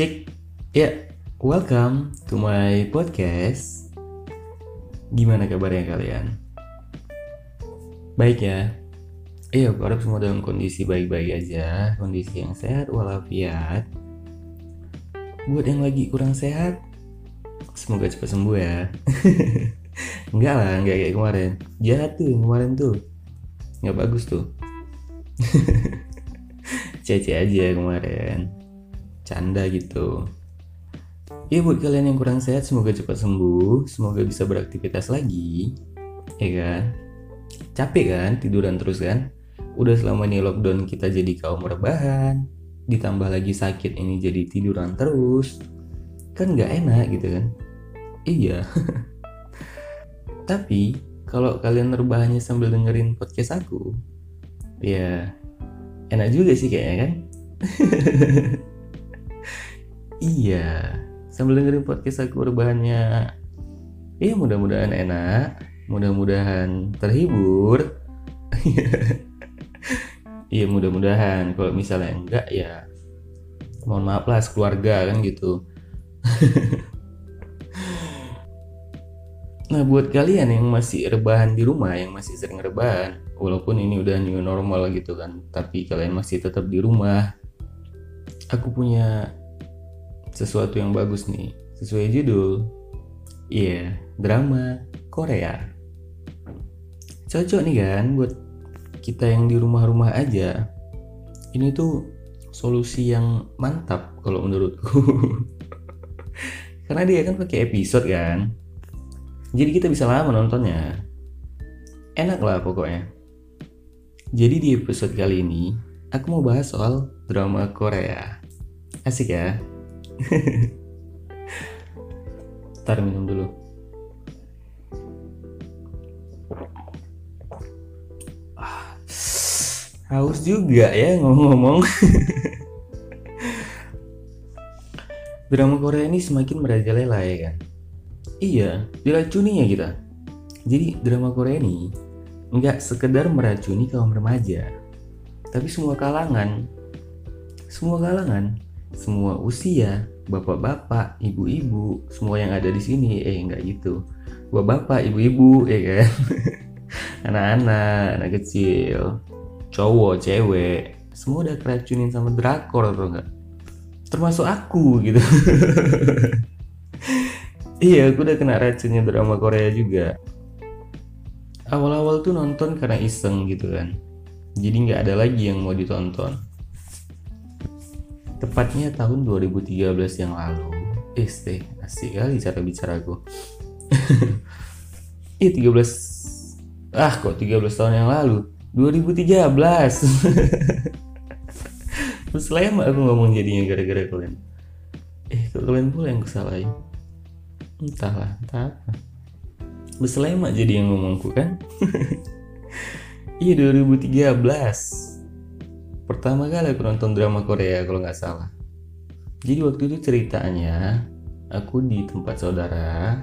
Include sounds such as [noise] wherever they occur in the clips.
Cek, ya, welcome to my podcast. Gimana kabarnya kalian? Baik ya. Iya, aku harap semua dalam kondisi baik-baik aja, kondisi yang sehat walafiat. Buat yang lagi kurang sehat, semoga cepat sembuh ya. [laughs] enggak lah, enggak kayak kemarin. Jahat tuh kemarin tuh. Nggak bagus tuh. [laughs] Cece aja kemarin. Canda gitu. Ya buat kalian yang kurang sehat semoga cepat sembuh, semoga bisa beraktivitas lagi. Ya kan? Capek kan tiduran terus kan? Udah selama ini lockdown kita jadi kaum rebahan, ditambah lagi sakit ini jadi tiduran terus. Kan nggak enak gitu kan? Iya. [laughs] Tapi kalau kalian rebahannya sambil dengerin podcast aku, ya enak juga sih kayaknya kan? [laughs] iya, sambil dengerin podcast aku rebahannya, ya mudah-mudahan enak, mudah-mudahan terhibur. [laughs] Iya mudah-mudahan. Kalau misalnya enggak ya, mohon maaf lah keluarga kan gitu. [laughs] Nah buat kalian yang masih rebahan di rumah, yang masih sering rebahan, walaupun ini udah new normal gitu kan, tapi kalian masih tetap di rumah, aku punya sesuatu yang bagus nih, sesuai judul, iya yeah, drama Korea. Cocok nih kan buat kita yang di rumah-rumah aja. Ini tuh solusi yang mantap kalau menurutku. [laughs] Karena dia kan pakai episode kan, jadi kita bisa lama nontonnya. Enak lah pokoknya. Jadi di episode kali ini, aku mau bahas soal drama Korea. Asik ya? [laughs] Ntar minum dulu. Ah, haus juga ya ngomong-ngomong. [laughs] drama Korea ini semakin merajalela ya kan? Iya, diracuninya kita. Jadi drama Korea ini nggak sekedar meracuni kaum remaja, tapi semua kalangan, semua kalangan, semua usia, bapak-bapak, ibu-ibu, semua yang ada di sini, eh nggak gitu, bapak-bapak, ibu-ibu, ya kan, [laughs] anak-anak, anak kecil, cowok, cewek, semua udah keracunin sama drakor atau enggak? Termasuk aku gitu. [laughs] Iya, aku udah kena racunnya drama Korea juga. Awal-awal tuh nonton karena iseng gitu kan. Jadi nggak ada lagi yang mau ditonton. Tepatnya tahun 2013 yang lalu. Eh, stay. Asik kali cara bicara aku. Iya 13 Ah kok 13 tahun yang lalu 2013 Terus lama aku ngomong jadinya gara-gara kalian Eh kalian pula yang kesalahin entahlah entah apa Beslema jadi yang ngomongku kan [laughs] iya 2013 pertama kali aku nonton drama Korea kalau nggak salah. Jadi waktu itu ceritanya aku di tempat saudara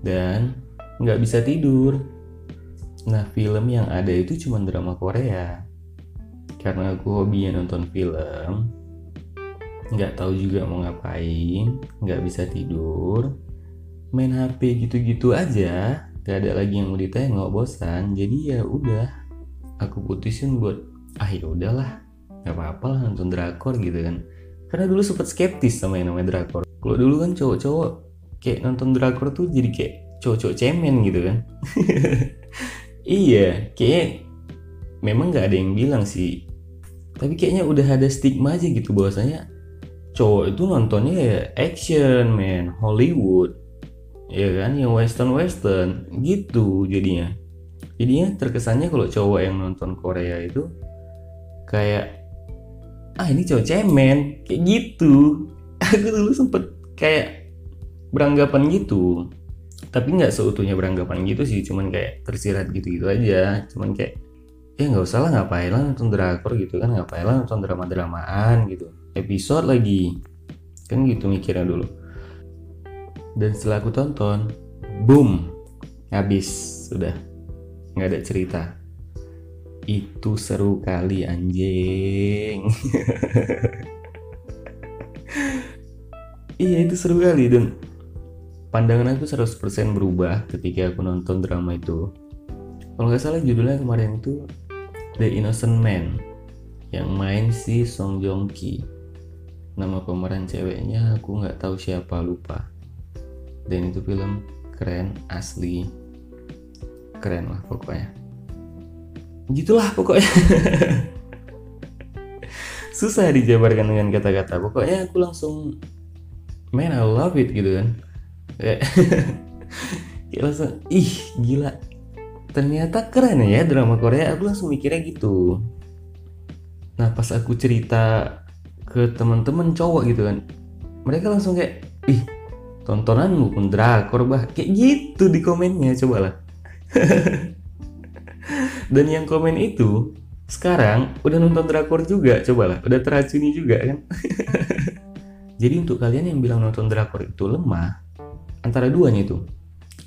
dan nggak bisa tidur. Nah film yang ada itu cuma drama Korea. Karena aku hobinya nonton film nggak tahu juga mau ngapain nggak bisa tidur main HP gitu-gitu aja. Gak ada lagi yang mau ditengok bosan. Jadi ya udah aku putusin buat ah ya udahlah nggak apa-apa lah nonton drakor gitu kan. Karena dulu sempet skeptis sama yang namanya drakor. Kalau dulu kan cowok-cowok kayak nonton drakor tuh jadi kayak cowok-cowok cemen gitu kan. [laughs] Iya kayak memang nggak ada yang bilang sih. Tapi kayaknya udah ada stigma aja gitu bahwasanya cowok itu nontonnya ya action man Hollywood ya kan yang western western gitu jadinya. Jadinya terkesannya kalau cowok yang nonton Korea itu kayak ah ini cowok cemen. Kayak gitu. [laughs] Aku dulu sempet kayak beranggapan gitu. Tapi nggak seutuhnya beranggapan gitu sih. Cuman kayak tersirat gitu gitu aja. Cuman kayak ya nggak usah lah ngapain lah nonton drakor gitu kan? Ngapain lah nonton drama dramaan gitu. Episode lagi. Kan gitu mikirnya dulu. Dan setelah aku tonton boom. Habis. Sudah nggak ada cerita itu seru kali anjing. Iya itu seru kali dan pandangan aku 100% berubah ketika aku nonton drama itu. Kalau nggak salah judulnya kemarin itu The Innocent Man yang main si Song Joong Ki. Nama pemeran ceweknya aku nggak tahu siapa lupa. Dan itu film keren asli. Keren lah pokoknya gitulah pokoknya. [laughs] Susah dijabarkan dengan kata-kata. Pokoknya aku langsung man I love it gitu kan. [laughs] Kayak langsung ih gila. Ternyata keren ya drama Korea. Aku langsung mikirnya gitu. Nah pas aku cerita ke teman-teman cowok gitu kan mereka langsung kayak ih tontonanmu pun drakor bah. Kayak gitu di komennya coba lah [laughs] dan yang komen itu sekarang udah nonton drakor juga coba lah udah teracuni juga kan? [laughs] Jadi untuk kalian yang bilang nonton drakor itu lemah antara duanya itu.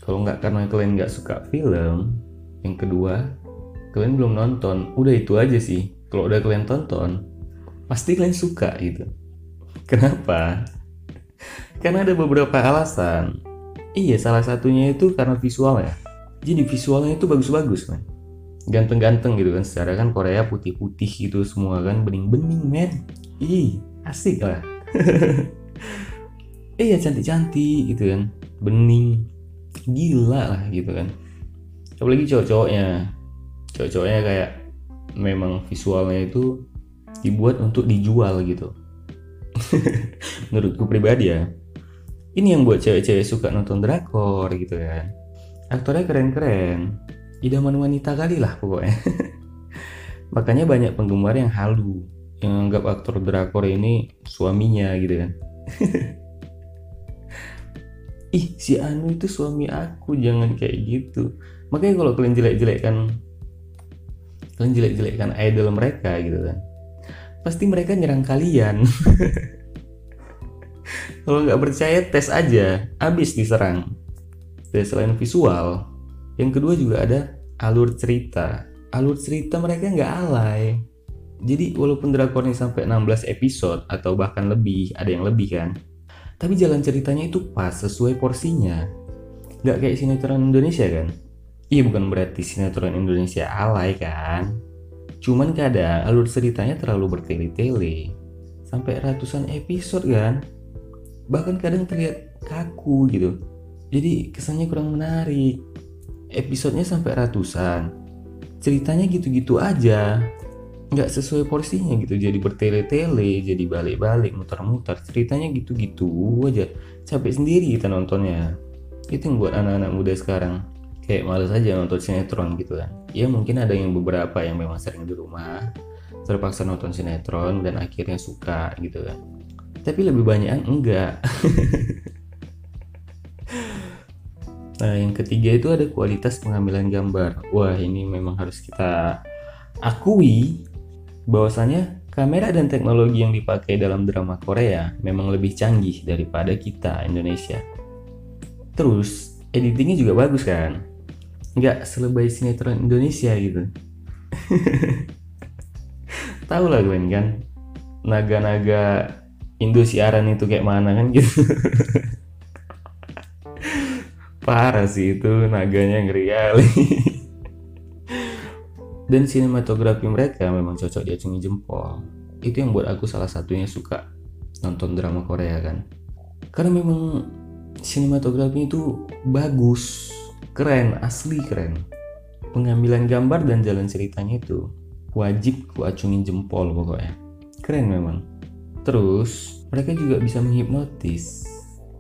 Kalau nggak karena kalian nggak suka film yang kedua kalian belum nonton. Udah itu aja sih. Kalau udah kalian tonton pasti kalian suka gitu. Kenapa? [laughs] Karena ada beberapa alasan. Iya salah satunya itu karena visualnya. Jadi visualnya itu bagus-bagus man ganteng-ganteng gitu kan. Secara kan Korea putih-putih gitu semua kan bening-bening men. Ih asik lah. [laughs] Iya cantik-cantik gitu kan. Bening. Gila lah gitu kan. Apalagi cowok-cowoknya. Cowok-cowoknya kayak memang visualnya itu dibuat untuk dijual gitu. [laughs] Menurutku pribadi ya. Ini yang buat cewek-cewek suka nonton drakor gitu ya aktornya keren-keren idaman wanita kali lah pokoknya. [laughs] Makanya banyak penggemar yang halu yang anggap aktor drakor ini suaminya gitu kan. [laughs] Ih si Anu itu suami aku jangan kayak gitu. Makanya kalau kalian jelek-jelekkan kalian jelek-jelekkan idol mereka gitu kan pasti mereka nyerang kalian. [laughs] Kalau nggak percaya tes aja, abis diserang. Dan selain visual, yang kedua juga ada alur cerita. Alur cerita mereka nggak alay. Jadi walaupun drakornya sampai 16 episode atau bahkan lebih, ada yang lebih kan. Tapi jalan ceritanya itu pas sesuai porsinya. Nggak kayak sinetron Indonesia kan. Iya bukan berarti sinetron Indonesia alay kan Cuman kadang alur ceritanya terlalu bertele-tele sampai ratusan episode kan. Bahkan kadang terlihat kaku gitu. Jadi kesannya kurang menarik. Episodenya sampai ratusan. Ceritanya gitu-gitu aja. Nggak sesuai porsinya gitu. Jadi bertele-tele, jadi balik-balik, muter-muter. Ceritanya gitu-gitu aja. Capek sendiri kita nontonnya. Itu yang buat anak-anak muda sekarang kayak males aja nonton sinetron gitu kan ya mungkin ada yang beberapa yang memang sering di rumah terpaksa nonton sinetron dan akhirnya suka gitu kan tapi lebih banyak enggak [laughs] nah yang ketiga itu ada kualitas pengambilan gambar. Wah ini memang harus kita akui bahwasanya kamera dan teknologi yang dipakai dalam drama Korea memang lebih canggih daripada kita Indonesia. Terus editingnya juga bagus kan? Nggak selebay sinetron Indonesia gitu. [laughs] Tahu lah gue kan? Naga-naga Indo siaran itu kayak mana kan gitu [laughs] parah sih itu naganya ngeri kali [laughs] dan sinematografi mereka memang cocok diacungi jempol. Itu yang buat aku salah satunya suka nonton drama Korea kan? Karena memang sinematografi itu bagus keren asli keren. Pengambilan gambar dan jalan ceritanya itu wajib ku acungin jempol pokoknya. Keren memang. Terus mereka juga bisa menghipnotis.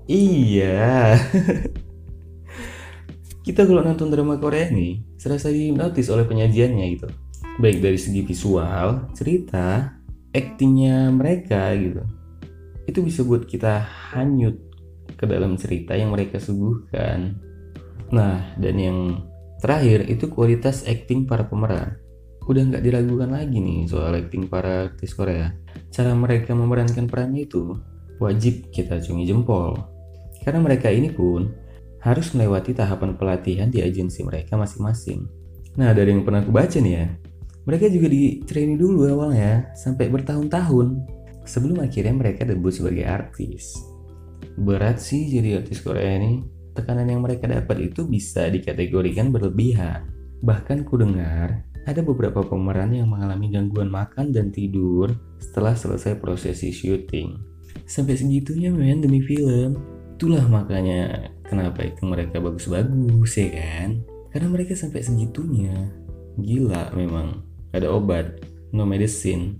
Iya [laughs] kita kalau nonton drama Korea nih serasa dihipnotis oleh penyajiannya gitu baik dari segi visual cerita aktingnya mereka gitu itu bisa buat kita hanyut ke dalam cerita yang mereka suguhkan Nah, dan yang terakhir itu kualitas acting para pemeran. Udah nggak diragukan lagi nih soal acting para artis Korea. Cara mereka memerankan perannya itu wajib kita cungi jempol. Karena mereka ini pun harus melewati tahapan pelatihan di agensi mereka masing-masing. Nah, dari yang pernah aku baca nih ya, mereka juga di training dulu awalnya sampai bertahun-tahun sebelum akhirnya mereka debut sebagai artis. berat sih jadi artis Korea ini. Tekanan yang mereka dapat itu bisa dikategorikan berlebihan. Bahkan ku dengar ada beberapa pemeran yang mengalami gangguan makan dan tidur setelah selesai prosesi syuting. Sampai segitunya men demi film. Itulah makanya kenapa itu mereka bagus-bagus ya kan. Karena mereka sampai segitunya. Gila memang. Ada obat, no medicine.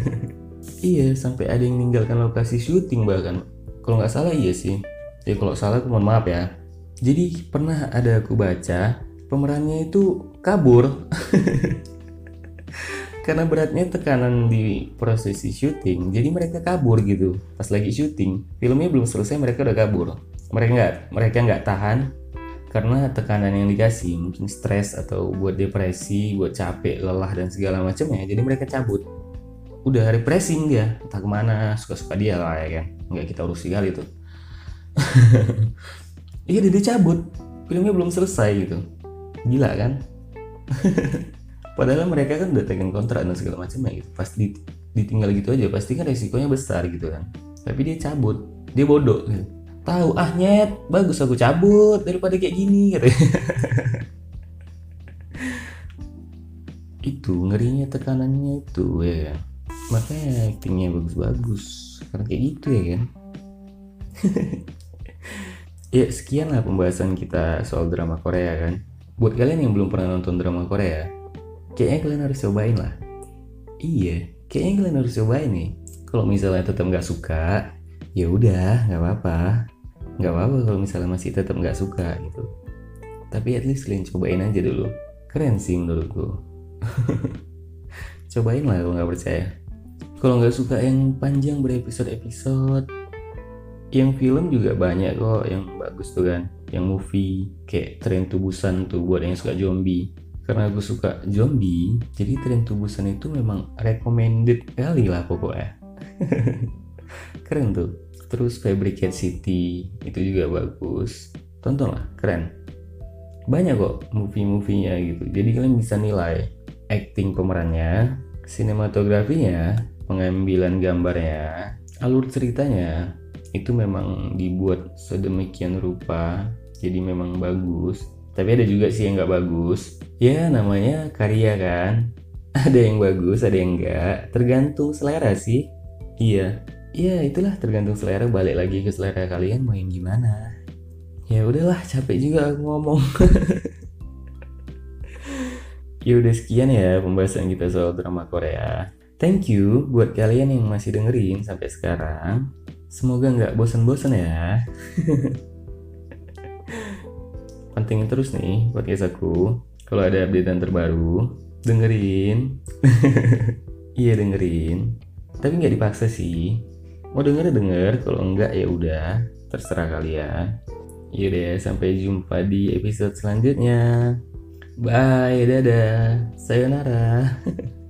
[laughs] iya, sampai ada yang meninggalkan lokasi syuting bahkan. Kalau nggak salah iya sih. Ya kalau salah aku mohon maaf ya. Jadi pernah ada aku baca pemerannya itu kabur. [laughs] Karena beratnya tekanan di prosesi syuting, jadi mereka kabur gitu. Pas lagi syuting, filmnya belum selesai mereka udah kabur. Mereka nggak, mereka nggak tahan karena tekanan yang dikasih mungkin stres atau buat depresi, buat capek, lelah dan segala macamnya. Jadi mereka cabut. Udah refreshing dia, entah ke mana, suka-suka dia lah ya kan. Nggak kita urus sekali tuh. [laughs] iya dia cabut filmnya belum selesai gitu gila kan [laughs] padahal mereka kan udah tekan kontrak dan segala macam ya gitu pas ditinggal gitu aja pasti kan resikonya besar gitu kan tapi dia cabut dia bodoh gitu tahu ah nyet bagus aku cabut daripada kayak gini gitu [laughs] itu ngerinya tekanannya itu ya kan makanya actingnya bagus-bagus karena kayak gitu ya kan [laughs] ya sekian lah pembahasan kita soal drama Korea kan. Buat kalian yang belum pernah nonton drama Korea, kayaknya kalian harus cobain lah. Iya, kayaknya kalian harus cobain nih. Kalau misalnya tetap nggak suka, ya udah nggak apa-apa. Nggak apa-apa kalau misalnya masih tetap nggak suka gitu. Tapi at least kalian cobain aja dulu. Keren sih menurutku. [laughs] cobain lah kalau nggak percaya. Kalau nggak suka yang panjang berepisode-episode, yang film juga banyak kok yang bagus tuh kan yang movie kayak tren tubusan tuh buat yang suka zombie karena gue suka zombie jadi tren tubusan itu memang recommended kali lah pokoknya [laughs] keren tuh terus Fabricate City itu juga bagus. Tonton lah keren. Banyak kok movie-movienya gitu. Jadi kalian bisa nilai acting pemerannya sinematografinya pengambilan gambarnya alur ceritanya itu memang dibuat sedemikian rupa jadi memang bagus. Tapi ada juga sih yang nggak bagus. Ya namanya karya kan? [laughs] Ada yang bagus ada yang enggak tergantung selera sih. Iya iya itulah tergantung selera balik lagi ke selera kalian mau yang gimana ya udahlah capek juga aku ngomong [laughs] ya udah sekian ya pembahasan kita soal drama Korea thank you buat kalian yang masih dengerin sampai sekarang Semoga nggak bosan-bosan ya. [laughs] Pentingin terus nih podcast aku. Kalau ada update terbaru, dengerin. [laughs] iya dengerin. Tapi nggak dipaksa sih. Mau denger denger, kalau enggak ya udah, terserah kalian. Yaudah, sampai jumpa di episode selanjutnya. Bye, dadah, sayonara. [laughs]